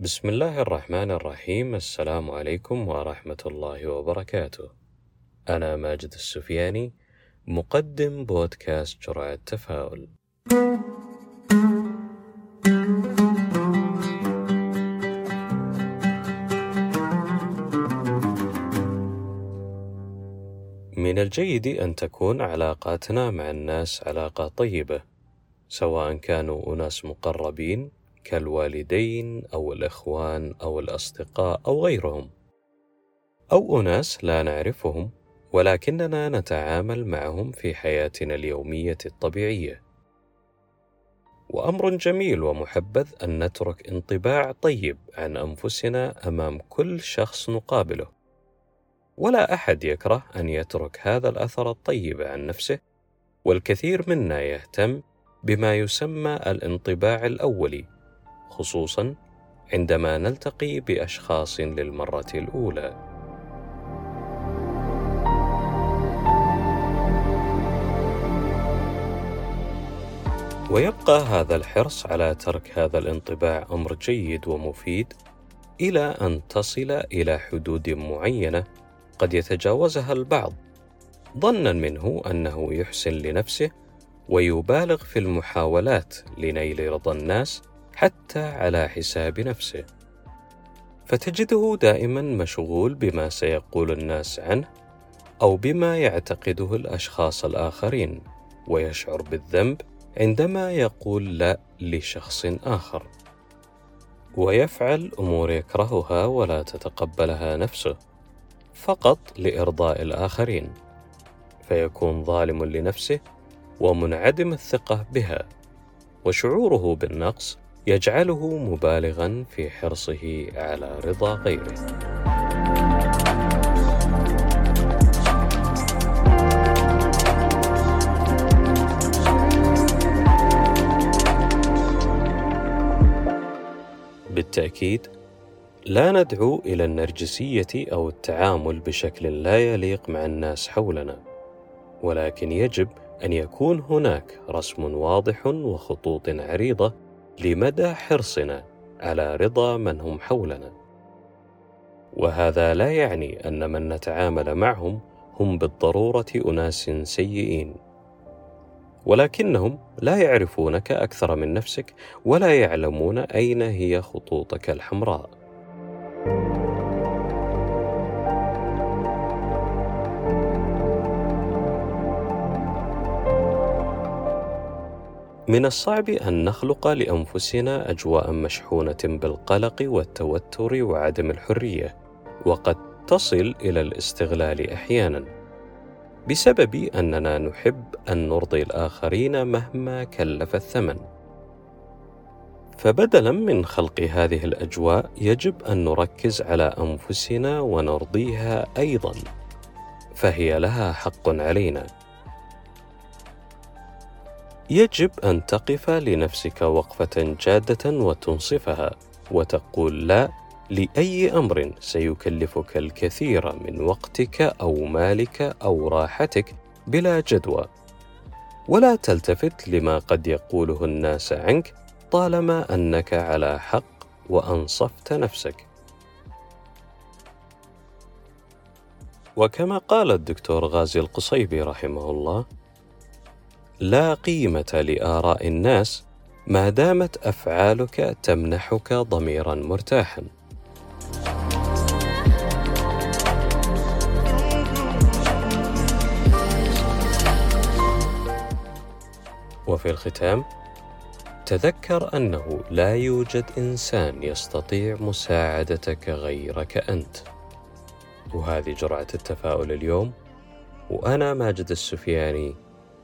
بسم الله الرحمن الرحيم السلام عليكم ورحمة الله وبركاته. أنا ماجد السفياني مقدم بودكاست جرعة تفاؤل. من الجيد أن تكون علاقاتنا مع الناس علاقة طيبة، سواء كانوا أناس مقربين كالوالدين أو الإخوان أو الأصدقاء أو غيرهم، أو أناس لا نعرفهم ولكننا نتعامل معهم في حياتنا اليومية الطبيعية. وأمر جميل ومحبذ أن نترك انطباع طيب عن أنفسنا أمام كل شخص نقابله. ولا أحد يكره أن يترك هذا الأثر الطيب عن نفسه، والكثير منا يهتم بما يسمى الانطباع الأولي، خصوصا عندما نلتقي بأشخاص للمرة الأولى. ويبقى هذا الحرص على ترك هذا الانطباع أمر جيد ومفيد إلى أن تصل إلى حدود معينة قد يتجاوزها البعض ظنا منه أنه يحسن لنفسه ويبالغ في المحاولات لنيل رضا الناس حتى على حساب نفسه. فتجده دائما مشغول بما سيقول الناس عنه أو بما يعتقده الأشخاص الآخرين ويشعر بالذنب عندما يقول لا لشخص آخر. ويفعل أمور يكرهها ولا تتقبلها نفسه فقط لإرضاء الآخرين. فيكون ظالم لنفسه ومنعدم الثقة بها وشعوره بالنقص يجعله مبالغا في حرصه على رضا غيره. بالتأكيد لا ندعو إلى النرجسية أو التعامل بشكل لا يليق مع الناس حولنا ولكن يجب أن يكون هناك رسم واضح وخطوط عريضة لمدى حرصنا على رضا من هم حولنا. وهذا لا يعني أن من نتعامل معهم هم بالضرورة أناس سيئين. ولكنهم لا يعرفونك أكثر من نفسك ولا يعلمون أين هي خطوطك الحمراء. من الصعب أن نخلق لأنفسنا أجواء مشحونة بالقلق والتوتر وعدم الحرية وقد تصل إلى الاستغلال أحيانا. بسبب أننا نحب أن نرضي الآخرين مهما كلف الثمن. فبدلا من خلق هذه الأجواء يجب أن نركز على أنفسنا ونرضيها أيضا فهي لها حق علينا. يجب أن تقف لنفسك وقفة جادة وتنصفها وتقول لا لأي أمر سيكلفك الكثير من وقتك أو مالك أو راحتك بلا جدوى. ولا تلتفت لما قد يقوله الناس عنك طالما أنك على حق وأنصفت نفسك. وكما قال الدكتور غازي القصيبي رحمه الله لا قيمة لآراء الناس ما دامت أفعالك تمنحك ضميرا مرتاحا. وفي الختام تذكر أنه لا يوجد إنسان يستطيع مساعدتك غيرك أنت. وهذه جرعة التفاؤل اليوم وأنا ماجد السفياني.